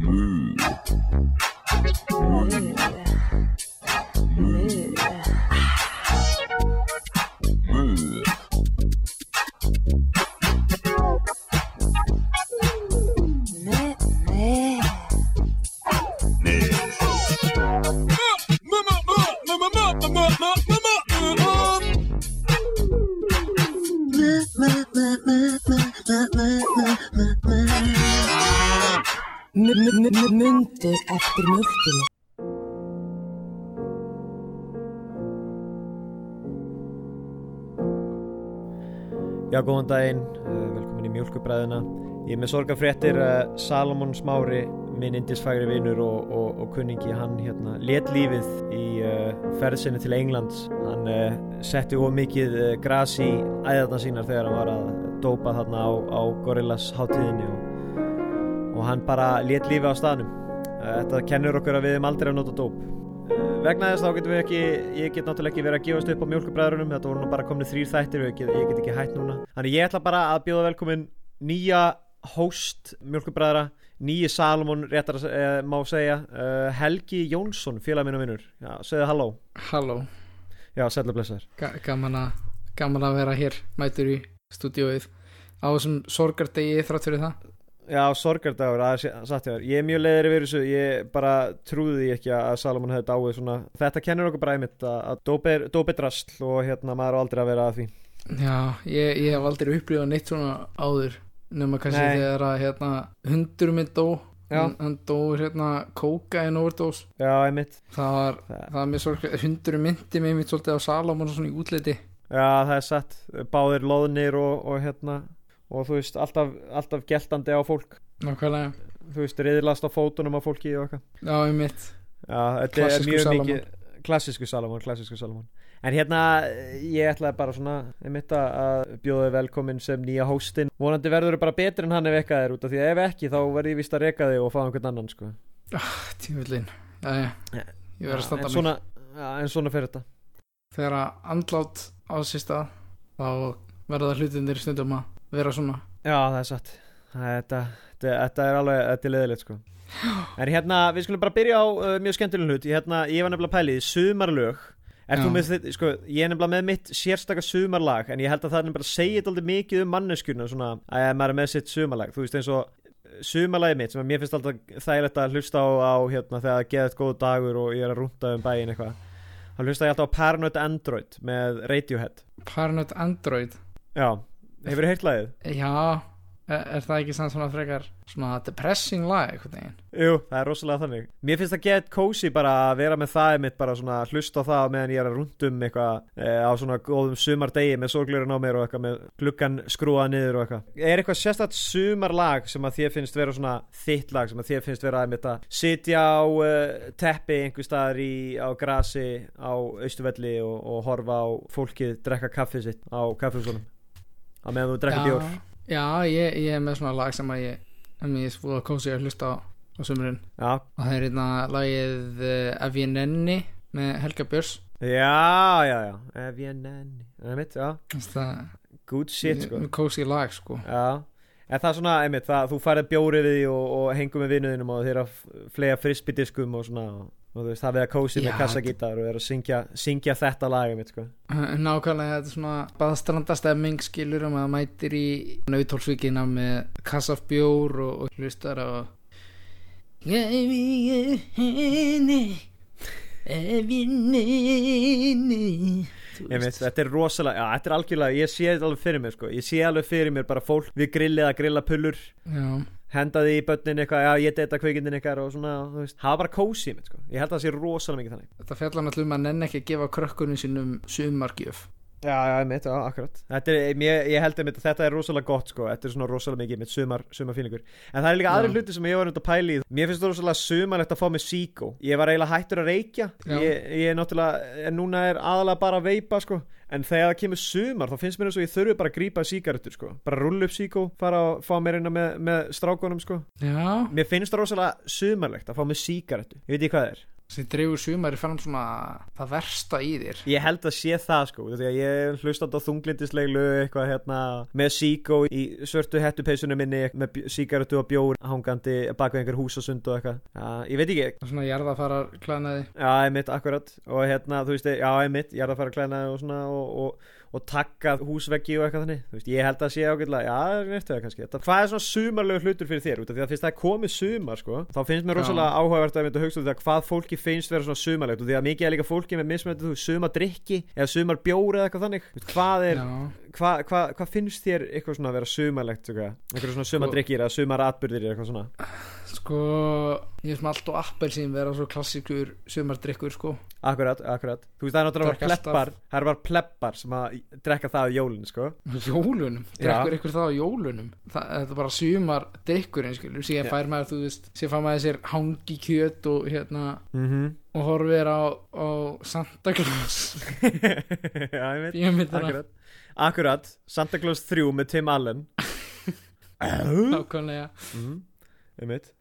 Mm. Mm. Já, góðan daginn, eh, velkomin í mjölkubræðina. Ég er með sorgafréttir uh, Salomon Smári, minn indisfægri vinnur og, og, og kunningi, hann hérna let lífið í uh, ferðsynni til Englands. Hann setti of mikið uh, gras í æðarna sínar þegar hann var að dópa þarna á, á Gorillas hátíðinni og, og hann bara let lífið á staðnum. Þetta kennur okkur að við erum aldrei að nota dóp. Vegna þess þá getum við ekki, ég get náttúrulega ekki verið að gefast upp á mjölkubræðurunum, þetta voru nú bara komnið þrýr þættir ég get, ég get ekki hætt núna. Þannig ég ætla bara að bjóða velkomin nýja host mjölkubræðra, nýji Salomon réttar eh, má segja, uh, Helgi Jónsson, félag minn og vinnur. Já, segðu halló. Halló, Já. Ga gaman, að, gaman að vera hér mætur í stúdíóið á þessum sorgardegi þrátt fyrir það Já, sorgardagur, það er satt hjá þér. Ég er mjög leiður yfir þessu, ég bara trúði ekki að Salomon hefði dáið svona. Þetta kennur okkur bara einmitt að, að dóp dóp er drasl og hérna maður aldrei að vera að því. Já, ég, ég hef aldrei upplifað neitt svona áður nema kannski Nei. þegar að hérna, hundur minn dó hann, hann dó hérna kókain overdose Já, einmitt. það var, Það- það var mér svolítið hundur myndi mig mitt svolítið á Salomon og svona í útliti Já, það er satt. Báðir loðnir og, og hérna, og þú veist, alltaf, alltaf geltandi á fólk. nákvæmlega, Þú veist, riðlast á fótunum á fólki og eitthvað. já, ég mitt Já, þetta er mjög Salomon. mikið klassísku Salomon, klassísku Salomon en hérna, ég ætlaði bara svona einmitt að- að bjóða velkomin sem nýja hóstinn, vonandi verður þau bara betur en hann ef ekka þér út af því að ef ekki þá verður ég vist að reka þig og fá einhvern annan sko. tímullin, já, já, Já, ég verð að standa já, en svona fyrir þetta. Þegar að andlát á sér stað þá verða hlutinir stundum að vera svona. Já, það er satt. Þetta, þetta, þetta er alveg, þetta er leðilegt sko. en hérna, við skulum bara byrja á uh, mjög skemmtileg hlut, hérna, ég var nefnilega pælið sumarlög. Er Já. þú með þetta, sko, ég er nefnilega með mitt sérstaka sumarlag en ég held að það er nefnilega að segja þetta aldrei mikið um manneskjuna svona að maður er með sitt sumarlag. Þú veist eins og eh, sumarlagið mitt sem að mér finnst alltaf þægilegt að hlusta á, á hérna þegar það geðið góð dagur og ég er að rúnta um bæin eitthvað þá hlusta ég alltaf á Paranoid Android með Radiohead. Paranoid Android? Já, hefur þið heyrt lagið? Já, er, er það ekki samt svona frekar svona depressing lag einhvern veginn? Jú, það er rosalega þannig Mér finnst það get cozy bara að vera með það mitt bara svona hlusta á það meðan ég er að rundum eitthvað e, á svona góðum sumardegi með sorglurinn á mér og eitthvað með gluggan skrúað niður og eitthvað Er eitthvað sérstætt sumarlag sem að þér finnst vera svona þitt lag sem að þér finnst vera að að sitja á uh, teppi einhver staðar í, á grasi á austuvelli og, og horfa á fólkið drekka kaffið sitt á kaffihúsunum á meðan þú drekka bjór. Já, ég, ég er með svona lag sem að ég ég er fúið að kósi að hlusta á, á sumurinn Já, og það er hérna lagið uh, Ef ég nenni með Helga Björns. Já, já, já. Ef ég nenni. Það er mitt, já. Good shit, sko. Kósi lag sko. Já, en það er svona, einmitt, það, þú færið bjórið við og, og hengum með vinuðinum og þeir eru að flega frisbydiskum og svona og, og þú veist, það við að kósi með kassagítar og er að syngja, syngja þetta lag, einmitt, sko. Nákvæmlega, þetta er svona baðstrandastemming skilur að maður mætir í nautólsvíkina með kassaf bjór og, og hlustar á Ef ég henni Ef ég nenni Þú Einmitt, þetta er rosalega, já, þetta er algjörlega, ég sé þetta alveg fyrir mér, sko. Ég sé alveg fyrir mér bara fólk við grillið að grilla pullur. Já, henda því í börnin eitthvað, já, ég deyta kveikindin ykkar og svona, þú veist, hafa bara kósi, einmitt, sko. Ég held að það sé rosalega mikið þannig. Þetta fjallar náttúrulega um að nenni ekki að gefa krökkunum sínum sumargjöf Já, já, einmitt, já, akkurat. Þetta er, ég, ég held einmitt að þetta er rosalega gott sko. Þetta er svona rosalega mikið mitt sumar, sumarfílingur En það er líka Já. aðri hluti sem ég var nút að pæla í. Mér finnst það rosalega sumarlegt að fá mig síkó. Ég var eiginlega hættur að reykja. Ég, ég er núna er aðalega bara að veipa sko En þegar það kemur sumar þá finnst mér eins og ég þurfi bara að grípa sígarettur sko. Bara rúlla upp síkó, fara og fá mér inn með, með strákunum sko. Já, Mér finnst það rosalega sumarlegt að fá mig sígarettu. Ég veit ekki hvað það er sem dregur sumari fram svona það versta í þér. Ég held að sé það sko Því að ég hlustat á þunglindisleg lög eitthvað hérna með síkó í svörtu hettupeisunum minni með síkaretu og bjór hangandi bak við einhver húsasund og eitthvað. Já, ég veit ekki. Svona jarðafarar klænaði Já, einmitt, akkurat. Og hérna, þú veist, já, ég er að fara að klæna og svona og, og, og takka húsveggi og eitthvað þannig, veist, ég held að sé ágætlega já, það er nefnt það kannski, hvað er svona sumarlegu hlutur fyrir þér, út af því að fyrst það er komið sumar sko, þá finnst mér rosalega áhugavert að mynda að hugsa út af hvað fólki finnst vera svona sumarlegt, og því að mikið er líka fólki með veist, sumardrykki eða sumarbjóri eða eitthvað þannig, veist, hvað er Já, hvað hva, hva finnst þér eitthvað svona að vera sumarlegt, eitthvað svona sumardrykkir eða sumaratburðir eitthvað svona? Sko ég finnst með allt og appelsín vera svo klassikur sumardrykkur sko. Akkurat, akkurat. Þú veist það er náttúrulega alltaf. pleppar. Það er bara pleppar sem að drekka það á jólinn sko. Jólunum, drekkur ykkur það á jólunum? Það, þetta er bara sumardrykkurinn skilur, síðan fær maður, þú veist síðan fær maður sér hangi kjöt og hérna mm og horfir á, á Santa Claus. Já, ég veit. Akkurat Akkurat Santa Claus 3 með Tim Allen. Nákvæmlega. Mm, Ég veit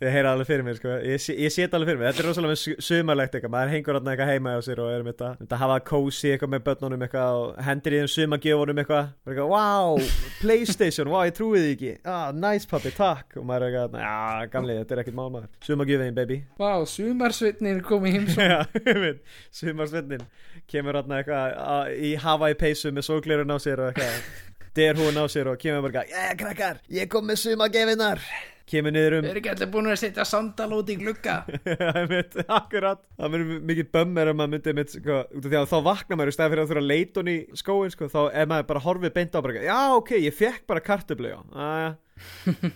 Ég heyra alveg fyrir mér sko. Ég, ég þetta alveg fyrir mér. Þetta er rosalega sumarlegt eitthvað. Maður hengur þarna eitthvað heima á sér og er með þetta. Þetta hafa kósi eitthvað með börnunum eitthvað og hendir í þeim sumagjöfunum eitthvað. Bara eitthvað, wow, Playstation, wow, ég trúi því ekki. Ah, nice pappi, takk. Og maður er eitthvað, já, gamli, þetta er ekkert mál maður. Sumagjöfin, baby. Vá, sumarsveitnir komið veit, sumarsvennin Kemur þarna eitthvað að- í Hawaii peysu með sólglerun á sér og eitthvað derhúin á sér og kemur bara yeah, krakkar, ég kom með sumagefinar kemur niður um Við erum ekki allir búin að setja sandal út í glugga. Ég akkurat. Það verður mikið bömmir ef maður myndi mitt, sko, að þá vaknar maður í stæði fyrir að þurfa að leita hún í skóin sko, þá er maður bara horfið beint á bara, já ok, ég fekk bara kartöflu já, aðja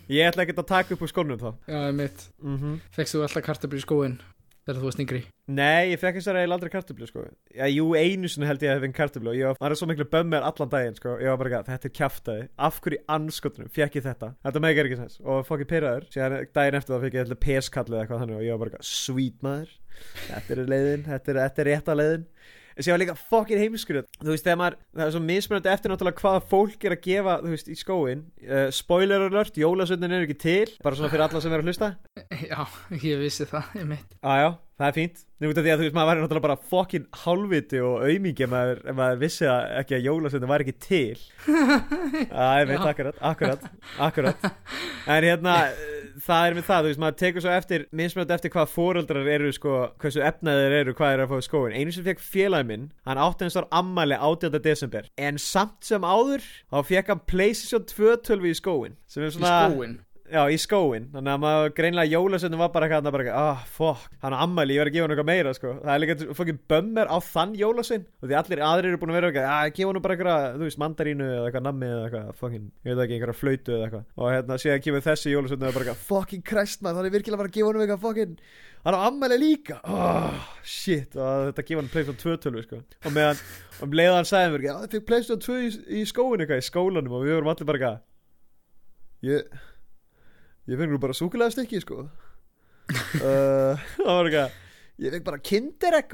ég ætla ekki að taka upp úr skónum þá. Já, mitt mm Fekst þú alltaf kartabri í skóin þegar þú varst yngri. Nei, ég fekk þessar eiginlega aldrei kartöflu sko. Já, jú, einu sinni held ég að hef fengið kartöflu og ég var, svo miklu bömmir allan daginn sko. ég var bara ekki þetta er kjaftaði, af hverju anskotunum fekk ég þetta, þetta meikar ekki sens. Og fokkið pyrraður, síðan daginn eftir það fekk ég eitthvað peskallið eitthvað þannig og ég var bara ekki sweet maður, þetta er leiðin þetta er, þetta er rétta leiðin en sér var líka fokkin heimskur þú veist, þegar maður, það er svo mismunandi eftir náttúrulega hvaða fólk er að gefa, þú veist, í skóin uh, spoiler alert, jólasöndin er ekki til bara svona fyrir alla sem er að hlusta. Já, ég vissi það, ég mitt Jájá, það er fínt. Því að þú veist, maður væri náttúrulega bara fokkin hálfviti og aumingi ef maður, maður vissi að ekki að jólasveitin var ekki til. Já, ég veit, akkurat, akkurat, akkurat. En hérna, eh, það er með það, þú veist, maður tekur svo eftir mismunandi eftir hvað fóreldrar eru, sko hversu efnaðir eru, hvað er að fá í skóin Einu sem fekk félagi minn, hann átti eins og ammæli 18. desember En samt sem áður, þá fekk hann PlayStation 2 tölvi í skóin Sem er Í svona skóin Já, í skóin, þannig að maður greinlega jólasöndum var bara eitthvað, bara eitthvað, ah, fuck, hann á ammæli, ég verði að gefa hann eitthvað meira, sko. Það er líka fokkin bömmir á þann jólasönd og því allir aðrir eru búin að vera eitthvað, já, gefa hann bara eitthvað, þú veist, mandarínu eða eitthvað nammi eða eitthvað, fokkin, ég veit ekki, einhverja flautu eða eitthvað. Og hérna, síðan kemur þessi jólasönd bara eitthvað, þannig bara að hann eitthvað, hann ammæli líka, oh, shit, og þetta gefa hann Playstation 2 tölvu, sko. Og meðan, um leiða hann sagði mér, það fikk Playstation 2 í, í skóin eitthvað, í skólanum. Og við vorum allir bara eitthvað, ég, ég fengur nú bara súkulega stykki sko. Uh, það var eitthvað. ég fekk bara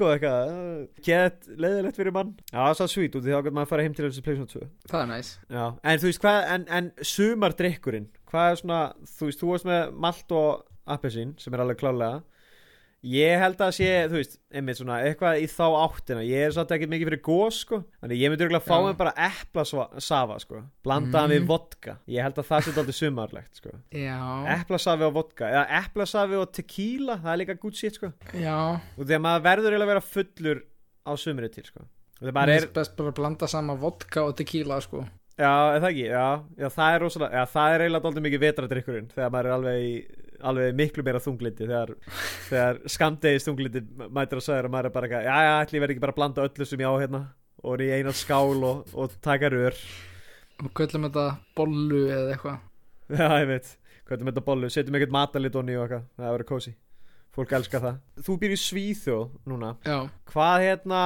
og eitthvað. Uh, gett leiðilegt fyrir mann. Já það er svo svít út því þá getur maður að fara heim til þessu Playstation 2 Það er næs já en þú veist hvað en, en sumardrykkurinn hvað er svona þú veist þú varst með malt og appelsín sem er alveg klálega ég held að sé þú veist einmitt svona eitthvað í þá áttina. Ég er satt ekki mikið fyrir gós sko. Þannig ég myndi örgulega fá Já. mig bara eplasafa sko. Blandaðan Mm. við vodka. Ég held að það sé aldrei sumarlegt sko. Eplasafi og vodka eða eplasafi og tequila það er líka good shit sko. Já. Og þegar maður verður eiginlega að vera fullur á sumri til sko. Maður er, best bara að blanda saman vodka og tequila sko. Já, það ekki? Já, já, það er rosalega, já, það er eiginlega aldrei mikið vetradrykkurinn þegar maður er alveg í alveg miklu meira þunglindi þegar, þegar skamdegis þunglindi mætir að sagður og maður er bara eitthvað, já, já, ætli ég verði ekki bara að blanda öllu sem ég á hérna og er í eina skál og, og taka rör. Og köllum þetta bollu eða eitthvað. Já, ég veit, er þetta bollu setjum ekkert matalit onni og eitthvað, það verður kósi fólk elskar það. Þú býr í Svíþjóð núna. Já, hvað hérna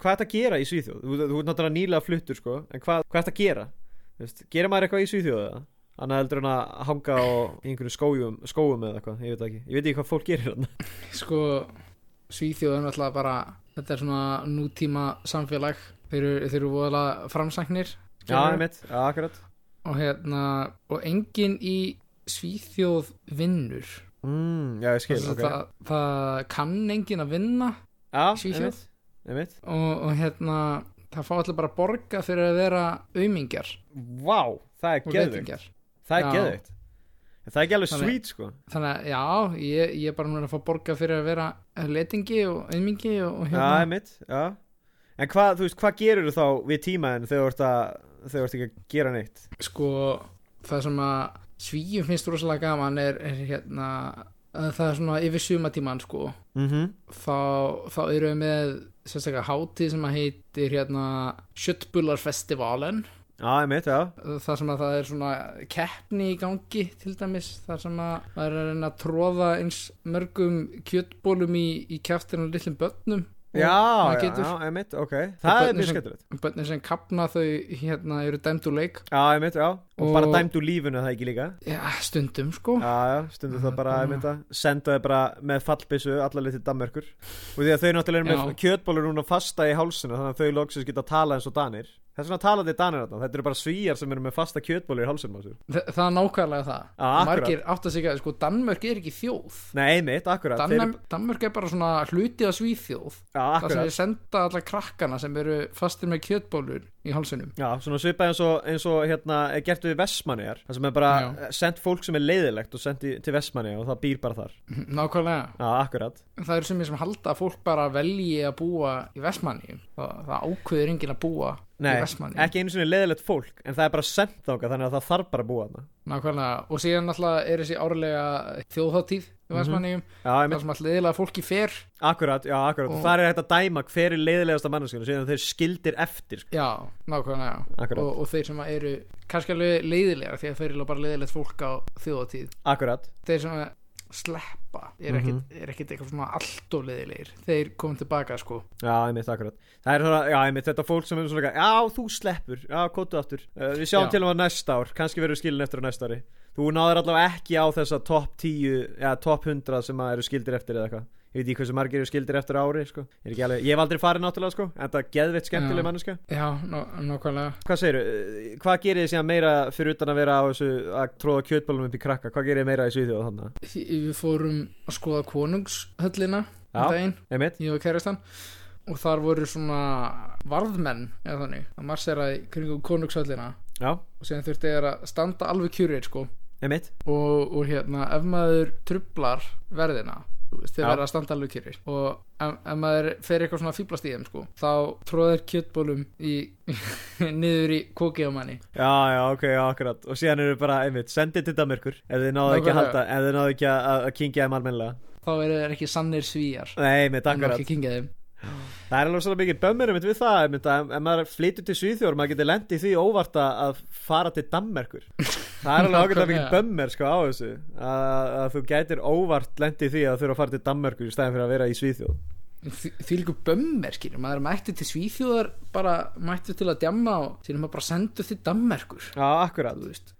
hvað er þetta að gera í Svíþjóð? Þú, þú ert náttúrulega nýlega fluttur sko. En hvað, hvað er þetta að gera? Þú veist, gerir maður eitthvað í Svíþjóð eða annað heldur en að hanga á í einhverju skóum, skóum eða eitthvað, ég veit ekki. Ég veit ekki hvað fólk gerir þarna. Sko Svíþjóð er náttúrulega bara þetta er svona nútíma samfélag. Þeir eru, eru voðalega framsæknir já, ég mitt, já, akkurat. Og hérna og enginn í Svíþjóð vinnur. Mm, já, ég skil, ok. það, það kann enginn að vinna Já, Svíþjóð. einmitt, einmitt. Og, og hérna það fá allir bara að borga fyrir að vera aumingjar. Vá, það er leitingjar Það er Já. geðveikt. Það er ekki alveg Þannig- sweet, sko. þannig að já, ég, ég er bara núna að fá borga fyrir að vera leitingi og aumingi og, og Já, hérna einmitt, já. En hvað, þú veist, hvað gerur þú þá við tímaðin þegar þú ert ekki að gera neitt? Sko það sem að svíjum finnst rosalega gaman er, er hérna að það er svona yfir sumatíman sko. Mhm. Þá, þá eru við með sérstaklega hátíð sem að heitir hérna Sjöttbullarfestivalen Já, einmitt, já. Þar sem að það er svona keppni í gangi til dæmis þar sem að það er að reyna að tróða eins mörgum kjötbólum í, í börnum. Og Já, maður já, já, einmitt, ok. Það er mjög skemmtilegt. börnin sem kapna þau hérna eru dæmd úr leik. Já, einmitt, já. Og, Og- bara dæmt úr lífunu það ekki líka? Já, stundum sko. Já, já, stundur það bara, einmitt að Senda þau bara með fallbissu allar litið Danmörkur Og því að þau náttúrulega eru með Já. kjötbólur núna fasta í hálsinu Þannig að þau loksins geta að tala eins og danir Þess vegna talaði danir þarna. Þetta eru bara svíjar sem eru með fasta kjötbólur í hálsinu á sér. Þa, það er nákvæmlega það. Já, akkurat. margir átt að segja, sko, Danmörk er ekki þjóð. Nei, einmitt, akkurat. Þeir Danmörk, eru- Danmörk er bara svona hluti af svíþjóð. Já, það sem við senda alla krakkana sem eru fastir með kjötbólur í hálsunum Já, svona svipað eins og, eins og hérna er gert við Vestmanniðar Það sem er bara Já. sendt fólk sem er leiðilegt og sendt til Vestmanniða og það býr bara þar. Nákvæmlega. Já, akkurat. Það eru sem ég sem halda að fólk bara velji að búa í Vestmanni það, það ákveður enginn að búa Nei, ekki einu sinni leiðilegt fólk En það er bara sendt þáka þannig að það þarf bara að búa þarna. Nákvæmlega og síðan alltaf er þessi árlega þjóðháttíð í Vestmanni Já, þar einmitt, sem alltaf leiðilega fólki fer. Akkurat, já, akkurat. Og það er hægt að dæma hver er leiðilegasta manneskjörn Og síðan þeir skildir eftir sko. já, nákvæmlega Akkurat. og, og þeir sem eru kannski alveg leiðilega því að þeir eru bara leiðilegt fólk á þjóðháttíð Akkurat, þeir sem sleppa. Er ekkit, er ekkit eitthvað svona allt og leiðilegir. Þeir komum tilbaka sko. Já, einmitt, akkurat. Það er svona, já, einmitt, þetta fólk sem er svona Já, þú sleppur, já, kóttu aftur. Uh, Við sjáum Já. til um að næsta ár, kannski verður skilin eftir á næsta ári. Þú náður allavega ekki á þessa topp 10, eða topp 100 sem að eru skildir eftir eða eitthvað Ég veit ekki hversu margir eru skildir eftir ári, sko. Ég, alveg, ég hef aldrei farið náttúrulega, sko. En það er geðveitt skemmtileg Já. manneska já, ná, nákvæmlega. Hvað segirðu, uh, hvað gerir þið síðan meira fyrir utan að vera á þessu að tróða kjötbólum upp í krakka? Hvað gerir þið meira í Svíþjóð þannig? við fórum að skoða konungshöllina Já. um daginn, Einmitt? ég og kærastan. Og þar voru svona varðmenn eða þannig, að marsera í kringum konungshöllina. Já, og síðan þurfti þeir að standa alveg kjúrir sko. Og, og hérna ef maður trublar verðina þú þeir verða að standa alveg kjúrir og ef, maður fer eitthvað svona fýblast í þeim sko þá tróðir kjötbólum í, niður í kóki á manni. Já, já, ok, já, akkurat. Og síðan eru bara, einmitt, sendið til Danmörkur Ef þið náðu ekki að halda, ef þið náðu ekki að, að kingja þeim almennilega. Þá eru þeir ekki sannir svíjar Nei, en akkurat. ekki kingja þeim Það er alveg svona mikið einmitt við það ef maður flytur til Svíþjóður maður getur lent í því óvart að- fara til Danmerkur. Það er alveg ágætlega mikið bömmir sko á þessu að, að þú gætir óvart lent í því að þurfa að fara til Danmerkur í stæðin fyrir að vera í Svíþjóð. Því líku bömmer skilur maður mættu til Svíþjóðar bara mættu til að djamma og síðan maður bara sendu til Danmerkur. Já, akkurat. Þú veist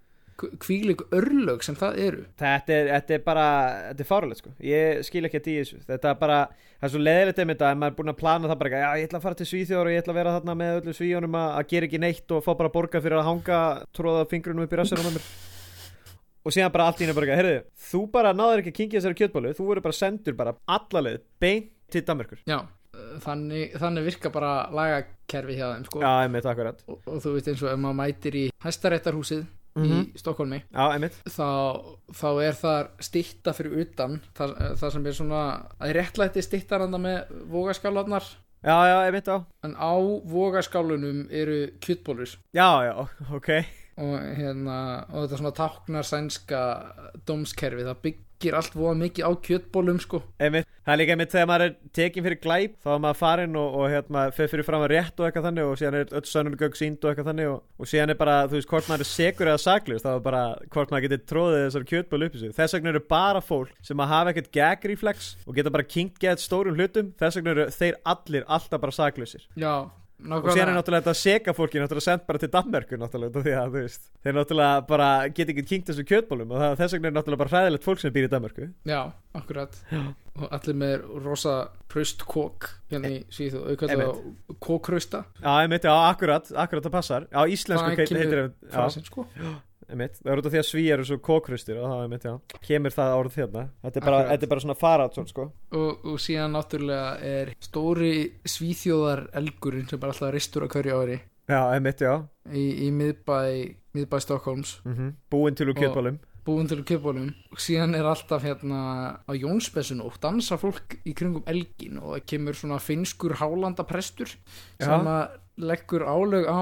kvílik örlög sem það eru. Þetta er, þetta er bara, þetta er fáralegt sko. Ég skil ekki að í þessu. Þetta er bara, það er svo leðilegt einmitt að ef maður er búin að plana það bara Já, ég ætla að fara til Svíþjóður og ég ætla að vera þarna með öllu Svíjónum að, að gera ekki neitt og fá bara borga fyrir að hanga tróða fingrunum upp í rassinum á mér. Og síðan bara allt í henni bara, heyrðu, þú bara náður ekki að kingja þessari kjötbólu Þú verður bara sendur bara allalegð beint til Danmerkur. Já, þannig, þannig virka bara lagakerfi hjá þeim sko. Já, einmitt, akkurat. Og, og þú veit eins og ef maður mætir í hæstaréttarhúsið Mhm. í Stokkólmi Já, einmitt. Þá, þá er þar stitta fyrir utan það, það sem er svona að réttlætti stittar enda með vogaskálarnar Já, já, einmitt, já. En á vogaskálunum eru kjötbólur Já, já, ok og hérna og þetta svona táknar sænska dómskerfi, það byggir allt voða mikið á kjötbólum sko. Einmitt, það er líka einmitt þegar maður er tekin fyrir glæp þá er maður farin og, og hérna fyrir fram að rétt og eitthvað þannig og síðan er öll sönnumgögg sínd og eitthvað þannig og, og síðan er bara, þú veist, hvort maður er segur eða saklust þá er bara hvort maður getur tróðið þessar kjötból upp í sig. Þess vegna eru bara fólk sem að hafa ekkert gag reflex og geta bara kinkt gett stórum hlutum þess vegna eru þeir allir alltaf bara saklusir já, og síðan er náttúrulega þetta seka fólki náttúrulega sendt bara til Danmerkur náttúrulega því að þú veist þeir náttúrulega bara geta ekki kinkt þessu kjötbólum og það, þess vegna er náttúrulega bara hræðilegt fólk sem býr í Danmörku. Já, akkurat. Og allir með rosa praust kók hérna í síðu, auðvitað á kókrausta Já, einmitt, já, akkurat, akkurat það passar. Já, íslensku heitir já, sko einmitt, það er út af því að sví eru svo kókrustir og það, einmitt, já, kemur það orð þérna þetta er bara, þetta er bara svona farátsson, sko. Og, og síðan náttúrulega er stóri svíþjóðar elgurinn sem er alltaf ristur á hverju ári já, einmitt, já, í, í miðbæ, miðbæ Stokkólms mm búin til úr kjötbólum búin til kjöpbólum og síðan er alltaf hérna á Jónsbessun og dansa fólk í kringum elgin og það kemur svona finskur hálandaprestur sem að leggur álög á,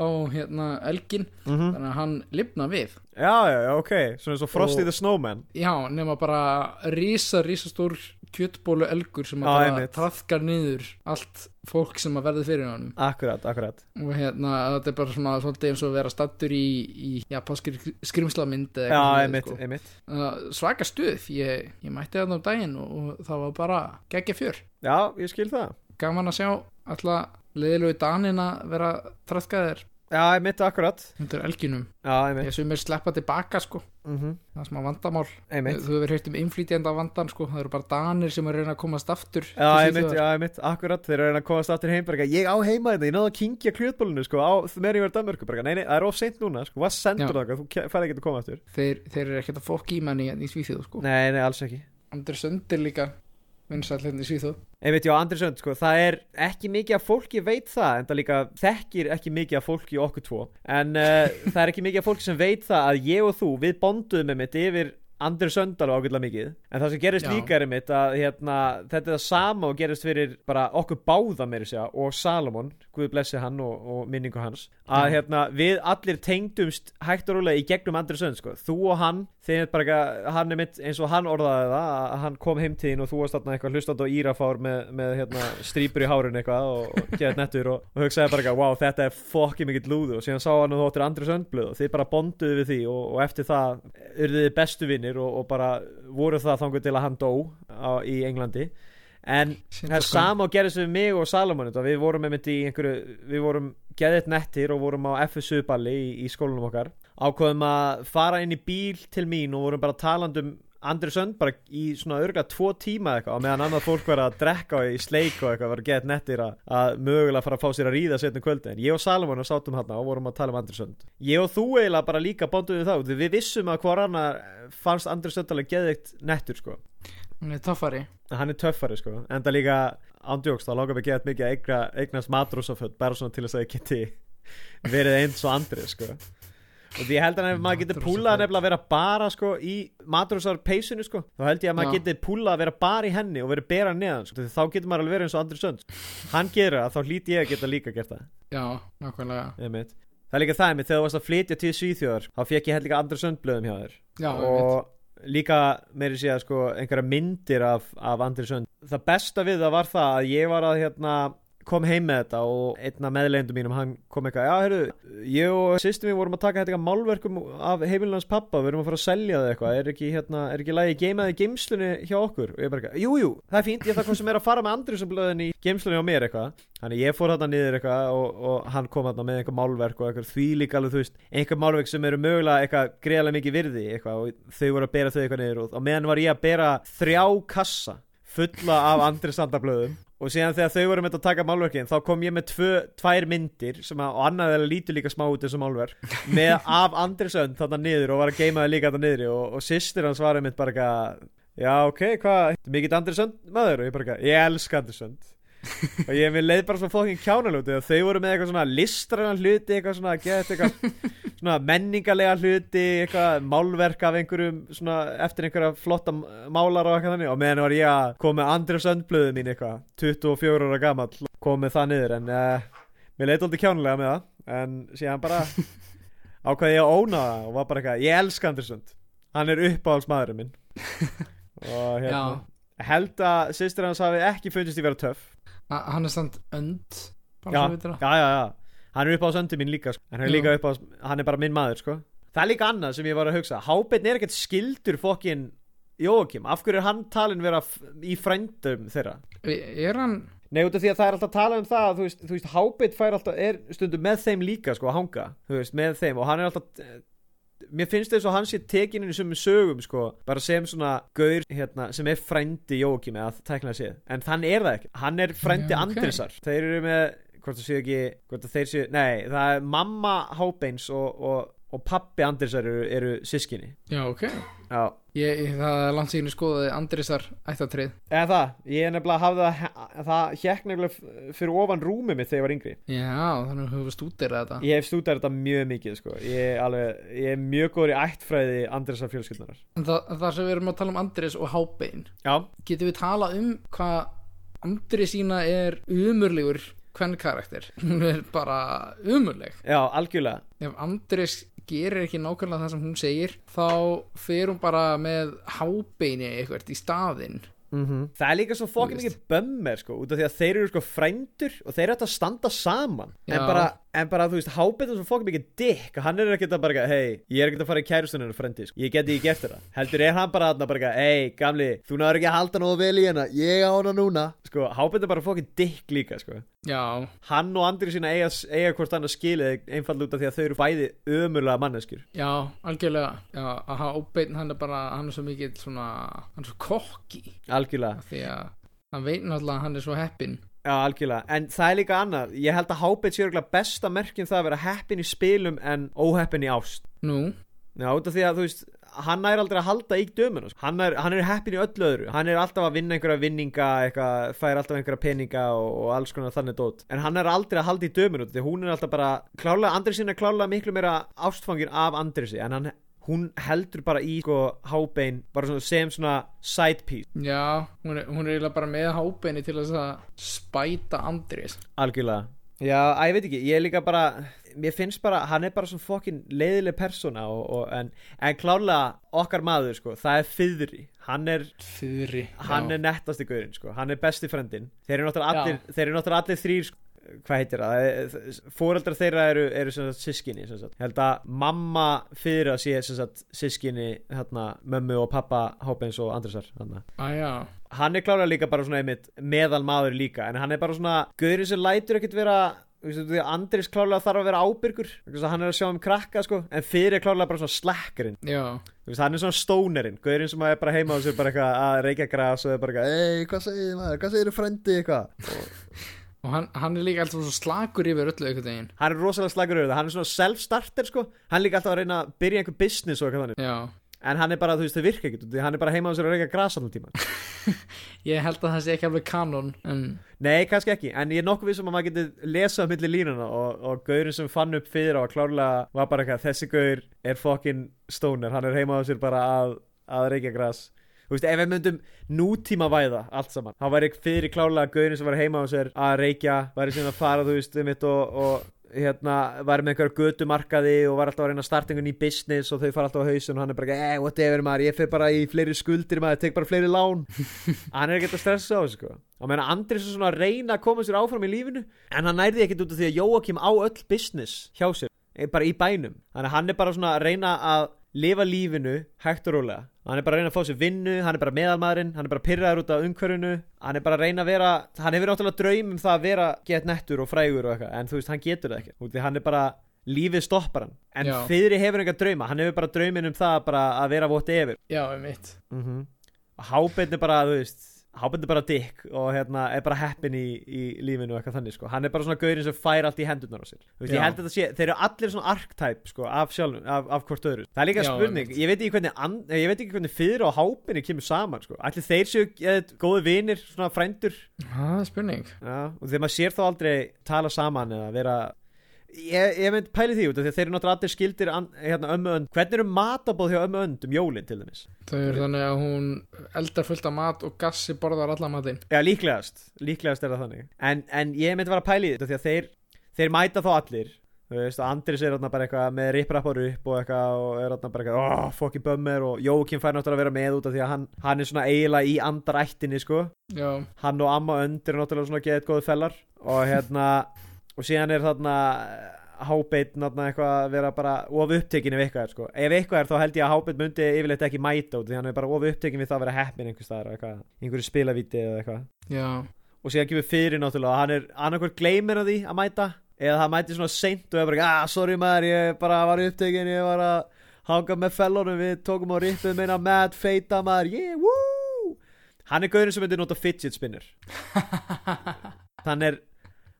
á hérna elgin. Mm þannig að hann lifna við. Já, já, já, ok, svona svo Frosty Og- the Snowman. Já, nema bara rísa, rísa stór kjötbólu elgur sem að bara einmitt. trafkar niður allt fólk sem að verði fyrir honum. Akkurat, akkurat. Og hérna þetta er bara svona svolítið eins og að vera stattur í, í já, páskir skrimslamynd eða já, eitthvað einmitt, einmitt. Sko. Uh, svaka stuð. Ég, ég mætti þarna um daginn og, og það var bara geggja fjör. Já, ég skil það. Gaman að sjá alltaf leðilegu danina vera trafkaðir já, einmitt, akkurat. Undir elginum. Já, ég sem er sleppa tilbaka sko. Mm það er smá vandamál. Einmitt. Þú hefur heyrt um innflýtjanda vandan sko. Það eru bara danir sem er reyna að komast aftur Já, einmitt, Svíþjóðar. já, einmitt, akkurat, þeir eru reyna að komast aftur heim bara, eitthvað, ég á heima þetta, ég náðu að kingja kjötbólunu sko, á meðan ég verið Danmörku, bara, eitthvað, nei, nei, það er of seint núna, sko, hvað sendur það, þú ke- færð ekki að koma aftur. Þeir, þeir eru ekkert að fokk í manni í Svíþjóð sko. Nei, nei, alls ekki. Andri Söndir líka vinsæll í Svíþjóð. Einmitt, já, Andri Sönd, sko, það er ekki mikið af fólki veit það, en það líka þekkir ekki mikið af fólki okkur tvo. En uh, það er ekki mikið af fólki sem veit það að ég og þú, við bonduðum einmitt yfir Andri Sönd alveg ágætlega mikið en það sem gerist Já. líka er einmitt að hérna, þetta er það sama og gerist fyrir bara okkur báða meiri segja og Salomon, Guð blessi hann og, og minningu hans, að hérna, við allir tengdumst hægt og rólega í gegnum Andri Sönd, sko, þú og hann þeir bara hann er mitt eins og hann orðaði það, að hann kom heim til þín og þú varst þarna eitthvað hlustandi á írafár með, með hérna, strípur í hárun eitthvað og, og geðt nettur og, og hugsaði bara wow, þetta er fokki mikill lúðu og síðan sá hann að þú áttir Andri Söndblöð og þið bara bonduðu við því og, og eftir það urðið þið bestu vinnir og, og bara voru það þangur til að hann dó á, í Englandi. En það er sama og gerðist við mig og Salomon við vorum einmitt í einhverju við vorum geðið nettir og vorum á FSU balli í, í skólanum okkar. Ákveðum að fara inn í bíl til mín og vorum bara talandi um Andri Sönd bara í svona örgulega tvo tíma eitthvað og meðan annað fólk var að drekka í sleik og eitthvað var geðið nettir að, að mögulega fara að fá sér að ríða setnum kvöldi en ég og Salomon sátum hérna og vorum að tala um Andri Sönd ég og þú eiginlega bara líka bonduðum það út. við vissum að hvor annar fannst Andri Sönd alveg geðið nettur sko. Hann er töffari. Hann er töffari sko. En það líka ándjóks þá langar við gett mikið að eigna, eignast matrósaföld bara svona til þess að ég geti verið eins og andri sko og því ég held að maður getur púlað nefnilega að vera bara sko í matrósar peysinu sko. Þá held ég að maður getur púlað að vera bara í henni og verið bera neðan sko. Þá getur maður alveg verið eins og andri sönd hann gerir það þá hlýt ég að geta líka gert það. Já, nákvæmlega. Það er líka það einmitt þegar þú varst að flytja til Svíþjóðar þá fekk ég held líka andri söndblöðum hjá þér. Já, og líka meiri sé að sko einhverja myndir af, af Andri Sönd það besta við það var það að ég var að hérna kom heim með þetta og einn af meðlegendum mínum hann kom eitthvað, já heyrðu ég og sýstum við vorum að taka eitthvað málverkum af heimilins pappa, við erum að fara að selja það eitthvað er ekki hérna, er ekki lagi geimaði geimslunni hjá okkur? Og ég bara eitthvað, jú jú, það er fínt ég þarf hvað sem er að fara með Andri sem blöðin í geimslunni á mér eitthvað. Þannig ég fór þarna niður eitthvað og, og hann kom þarna með eitthvað málverk og eitthvað því líka alveg þú veist einhver málverk sem eru mögulega eitthvað greiðlega mikið virði eitthvað og þau voru að bera þau eitthvað niður og meðan var ég að bera þrjá kassa fulla af andri sandablöðum og síðan þegar þau voru með að taka málverkin þá kom ég með tvö, tvær myndir sem að, og annað er lítur líka smá út og málverk með af andri sönd þarna niður og var að geima þau líka þarna niður og, og sýstir hans var einmitt bara eitthvað já ok, hvað, mikið andri sönd maður? Og ég bara eitthvað, ég elska andri sönd og ég mér leið bara svo fokkin kjánalúti og þau voru með eitthvað svona listræna hluti eitthvað svona, get eitthvað svona menningarlega hluti eitthvað málverk af einhverjum svona eftir einhverja flotta málar og eitthvað þannig. Og meðan var ég að koma með andri söndblöðu mín eitthvað 24 ára gamall kom með það niður. En uh, mér leið aldrei kjánulega með það en síðan bara ákvaði ég að óna það og var bara eitthvað ég elska andri sönd hann er uppáhaldsmaðurinn minn. Og hérna held að sýstir hans hafi ekki fundist í vera töff hann er samt önd já, já, já, já, hann er upp á söndi mín líka sko. hann er líka á, hann er bara minn maður sko. það er líka annað sem ég var að hugsa. Hábeinn er ekkert skildur fokkin Jóakim, af hverju er hann talin vera í frændum þeirra? Er hann? Nei, út af því að það er alltaf að tala um það að, þú veist, þú veist Hábeitt fær alltaf, er stundum með þeim líka sko, að hanga, þú veist, með þeim. Og hann er alltaf mér finnst þess að hann sé tekin inn í sömu sögum, sko bara sem svona gaur, hérna, sem er frændi Jóakim eða tækna séð, en þann er það ekki. Hann er frændi Já, ok. Andrisar þeir eru með, hvort það séu ekki hvort það þeir séu, nei, það er mamma Hábeins og, og og pappi Andrisar eru, eru sískinni Já, ok. Já, ég, Það er landsíkni skoðaði Andrisar ættatrið. Eða það, ég er nefnilega hafði það, það hjekk nefnilega fyrir ofan rúmið mitt þegar ég var yngri. Já, þannig að höfum stúdera þetta. Ég hef stúdar þetta mjög mikið sko. ég, alveg, ég er mjög góður í ættfræði Andrisar fjölskyldunar það, það sem við erum að tala um Andris og Hábein. Já, Getum við tala um hvað Andri sína er umurlegur hvern karakter? Hún er bara umurleg já, algjörlega. Ef Andris gerir ekki nákvæmlega það sem hún segir þá fer hún bara með hábeini eitthvað í staðinn. Það er líka svo fokkin mikið bömmer sko, út af því að þeir eru sko frændur og þeir eru að standa saman. En Já. bara, en bara, þú veist, Hábet er svo fokkin mikið dick hann er ekkert að bara, hei, ég er ekkert að fara í kærustuninu frendi, sko. ég geti ekki gert þetta. Heldur er hann bara að bara, hei, gamli þú náður ekki að halda nógu vel í hana, ég á hana núna. Sko, Hábet er bara fokkin dick líka sko. Já, hann og Andri sína eiga, eiga hvort annað skilið einfall út af því að þau eru bæði ömurlega manneskjur. Já, algjörlega. Já, að hábein hann er bara hann er svo mikið svona, hann er svo kokki. Algjörlega. Að hann veit náttúrulega að hann er svo heppin Já, algjörlega, en það er líka annað. Ég held að Hábeit sé örugglega besta merkjum það að vera heppin í spilum en óheppin í ást. Nú, Já, út af því að þú veist hann er aldrei að halda í dömuna sko. hann er, hann er heppin í öllu öðru. Hann er alltaf að vinna einhverja vinninga eitthvað, fær alltaf einhverja peninga og, og alls konar þannig dót. En hann er aldrei að halda í af því hún er alltaf bara klálega, Andrisin er klálega miklu meira ástfangin af Andrisi en hann, hún heldur bara í sko hábein bara svona, sem svona side piece. Já, hún er, hún er eiginlega bara með hábeini til að spæta Andris Algjörlega. Já, að ég veit ekki, ég er líka bara Mér finnst bara, hann er bara svona fokkin leiðileg persóna og, og, en, en klárlega okkar maður, sko, það er fyðri Hann er, Fyrir hann er nettasti gaurinn, sko. Hann er besti frendin Þeir eru náttúrulega allir, náttúrulega allir þrýr sko, Hvað heitir það? Fóreldrar þeirra eru, eru sem sagt sískinni sem sagt. Held að mamma fyrir að sé sem sagt sískinni hérna, mömmu og pappa Hópens og Andresar hérna Æja, hann er klálega líka bara svona einmitt meðal maður líka en hann er bara svona gauðurinn sem lætur ekkert vera Andris klálega þarf að vera ábyrgur hann er að sjá um krakka sko en fyrir er klálega bara svona slekkurinn hann er svona stónerinn gauðurinn sem er bara heima á sér bara eitthvað að reykja gras og er bara eitthvað ei hvað segir maður, hvað segir frendi eitthvað? Og hann, hann er líka alltaf svo slakur yfir öllu einhvern veginn. Hann er rosalega slagur auðvitað, hann er svona self-starter sko. Hann er líka alltaf að reyna að byrja einhver business og eitthvað þannig. En hann er bara, þú veist, það virka ekkert hann er bara heima á sér að reykja gras allan tíma ég held að það sé ekki alveg kanon En Nei, kannski ekki, en ég er nokkuð vissum að maður geti lesað milli línuna og, og gaurin sem fann upp fyrir að klárlega var bara eitthvað, þessi gaur er fokkin stóner, hann er heima á sér bara að, að reykja gras Þú veist, ef við myndum nútíma væða allt saman, þá væri fyrir klárlega gaurin sem var heima á sér að reykja, væri síðan að fara, þú veist, um mitt og, og hérna, væri með einhverja götumarkaði og var alltaf að reyna að starta einhvern í business og þau fara alltaf á hausun og hann er bara, eh, whatever maður, ég fer bara í fleiri skuldir maður, tek bara fleiri lán. Hann er ekkert að stressa á þessu sko. Og meina Andris er svona að reyna að koma sér áfram í lífinu en hann nærði ekkert út af því að Jóakim á öll business hjá sér eh, bara í bænum, þannig hann er bara svona að reyna að lifa lífinu hægt og rólega hann er bara að reyna að fá sér vinnu, hann er bara meðalmaðurinn hann er bara pyrraður út af umhverfinu. Hann er bara að reyna að vera, hann hefur náttúrulega draum um það að vera gett nettur og frægur og eitthvað en þú veist, hann getur það ekki, því hann er bara lífið stoppar hann, en fyrir hefur enga drauma, hann hefur bara draumin um það bara að vera whatever já, um mitt mm -hmm. Hábinn er bara, þú veist Hábinn er bara dick og hérna er bara heppin í, í lífinu og eitthvað þannig sko. Hann er bara svona gaurinn sem fær allt í hendurnar á sér. Veist, ég held að þetta sé, þeir eru allir svona archetype sko af sjálfum, af, af hvort öðru. Það er líka Já, spurning, ég veit hvernig an, ég veit ekki hvernig fyrir og Hábinni kemur saman sko, allir þeir séu eða, góði vinir, svona frændur? Það er spurning. Já, og þegar maður sér þá aldrei tala saman eða vera ég, ég mynd pæli því út af því að þeir eru náttúrulega allir skildir hérna, ömmu önd, hvernig eru matabóð hjá ömmu önd um jólin til dæmis? Þau eru þannig að hún eldar fullt af mat og gassi borðar alla matinn. Já, líklegast, líklegast er það þannig. En, en ég myndi bara að pæli því að þeir, þeir mæta þá allir. Þú veist, Andris er þarna bara eitthvað með riprappar upp og eitthvað og er þarna bara eitthvað, oh, fokki bömmir og Jókim fær náttúrulega að vera með út af því að hann, hann er svona eiginlega í andarættinni, sko. Já, Hann og amma önd eru náttúrulega svona geðið góðu fellar. Og hérna, og síðan er þarna Hábeit náttúrulega eitthvað að vera bara of upptekin ef eitthvað er, sko. Ef eitthvað er þá held ég að Hábeit myndi yfirleitt ekki mæta út því hann er bara of upptekin við það að vera heppin einhvers staðar eitthvað, einhverju spilavíti eða eitthvað. Já, og síðan kemur fyrir náttúrulega hann er annarkvært gleymir að því að mæta eða það mæti svona seint og er bara ah, sorry maður, ég bara var upptekinn ég var að hanga með fellunum við tókum á rippið meina mad feita maður yeah, woo! Hann er gaurin sem myndi nota fidget spinner hann er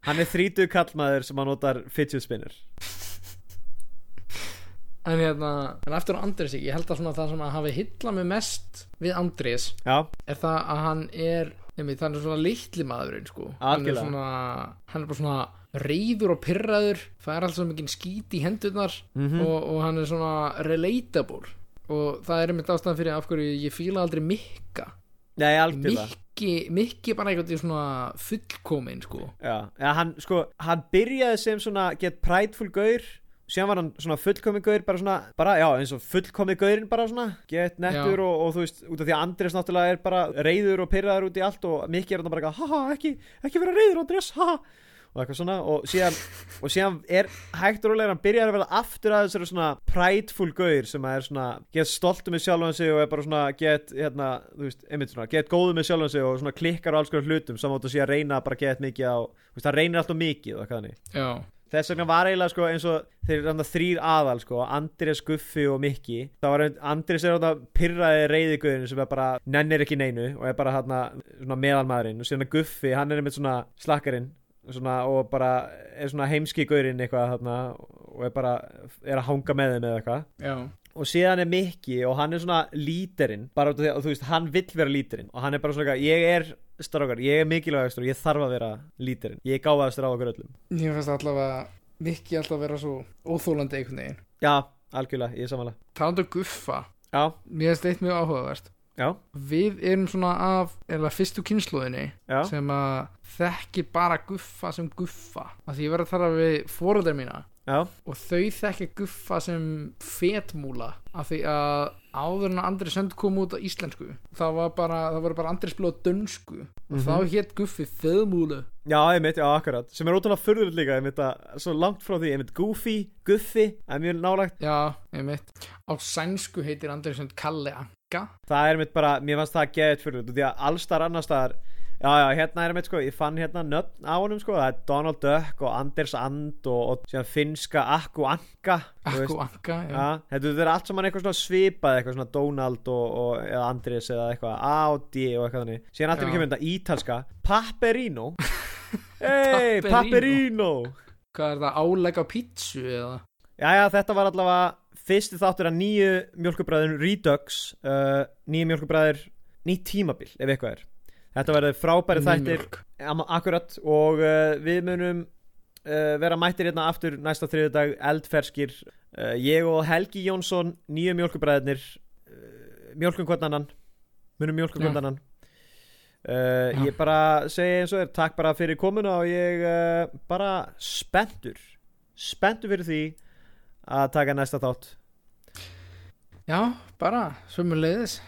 hann er þrítuð kallmaður sem hann notar fidget spinner en hérna, en eftir á Andrés ég held að það sem að hafi hilla mig mest við Andrés Já, er það að hann er einmitt, hann er svona litli maðurinn sko. hann er svona hann er bara svona reyður og pyrraður það er alltaf mikið skít í hendurnar Mhm. og, og hann er svona relatable. Og það er einmitt ástæðan fyrir af hverju ég fíla aldrei mikka. Nei, algjörlega mikki, mikki bara eitthvað í svona fullkomin sko. Já, ja, hann, sko, hann byrjaði sem svona get prideful gaur síðan var hann svona fullkomið gaur bara svona, bara, já, eins og fullkomið gaurinn bara svona, get nettur og, og þú veist, út af því að Andrés náttúrulega er bara reyður og pyrraður út í allt og Mikki er hann bara haha, ekki, ekki vera reyður Andrés, haha og eitthvað svona og síðan, og síðan er hægt og rólega hann byrjar að verða aftur að þessari svona prideful gaur sem að er svona get stoltur með sjálfan sig og er bara svona get, hérna, þú veist, einmitt svona get góðu með sjálfan sig og svona klikkar á alls konar hlutum að sé að reyna bara get mikið á þú veist, það reynir alltaf mikið og eitthvað þannig. Já, þess vegna var eiginlega sko eins og þeir þrýr aðal sko Andrés, Guffi og Mikki það var Andrés er þarna pyrraði reyðiguðin sem er bara nennir ekki neinu og er bara svona meðalmaðurinn og síðan Guffi hann er einmitt svona slakkarinn svona, og bara er svona heimski gaurinn eitthvað þarna og er bara er að hanga með þeim eða eitthvað. Já, og síðan er Mikki og hann er svona líterinn bara því að þú veist hann vill vera líterinn og hann er bara svona ég er strákar, ég er mikilvægastur og ég þarf að vera líterinn ég er gáðastur á okkur öllum. Ég finnst allavega mikki alltaf vera svo óþólandi einhvern veginn. Já, algjörlega, ég samanlega talandu um guffa, Já, mér finnst eitt mjög áhugavert já, við erum svona af eða fyrstu kynnslóðinni já. sem að þekki bara guffa sem guffa. Af því ég verið að tala við fóröldar mína. Já, og þau þekki guffa sem fetmúla. Af því að áður en að Andri Sönd kom út á íslensku það var bara, það var bara Andri spila á dönsku. Og Mhm. þá hétt guffi feðmúlu já, ég mitt, já, akkurat. Sem er ótrúlega furður líka, ég mitt að Svo langt frá því, ég mitt Goofy, Guffi Það er mjög nálagt já, ég mitt á sænsku heitir Andri Sönd Kalle Anka Það er mitt bara, mér fannst það geðið furður Því að allstar annar staðar Já, já, hérna er mitt sko, ég fann hérna nöfn á honum sko Það er Donald Duck og Anders And og, og finska Akku Anka þú. Akku Anka, já, Já, þetta er allt saman eitthvað svipað eitthvað svona Donald og, og eða Andrés eða eitthvað A og eitthvað þannig síðan allir Já. kemur þetta ítalska Paperino Hey, Paperino. Hvað er það, álegg á pítsu eða Jæja, þetta var allavega fyrsti þáttur af nýju mjölkubræður Redux uh, nýju mjölkubræður nýtt tímabil, ef eitthvað er. Þetta verður frábæri þættir. Akkurat. Og uh, við munum uh, vera mættir hérna aftur næsta þriðudag eldferskir. Uh, ég og Helgi Jónsson nýju mjölkubræðirnir uh, mjölkum hvern annan. Munum mjölkum hvern annan. Uh, ég bara segi eins og er takk bara fyrir komuna og ég uh, bara spenntur. Spenntur fyrir því að taka næsta þátt já, bara, sömuleiðis.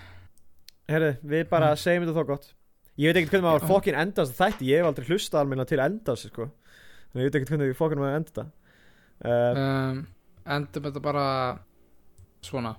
Herri, við bara segjum þetta þá gott. Ég veit ekkert hvernig maður Já. fokkin endast þætti Ég hef aldrei hlustað almenna til endast sko. Þannig ég veit ekkert hvernig fokkin maður enda. Þetta uh, um, endum þetta bara svona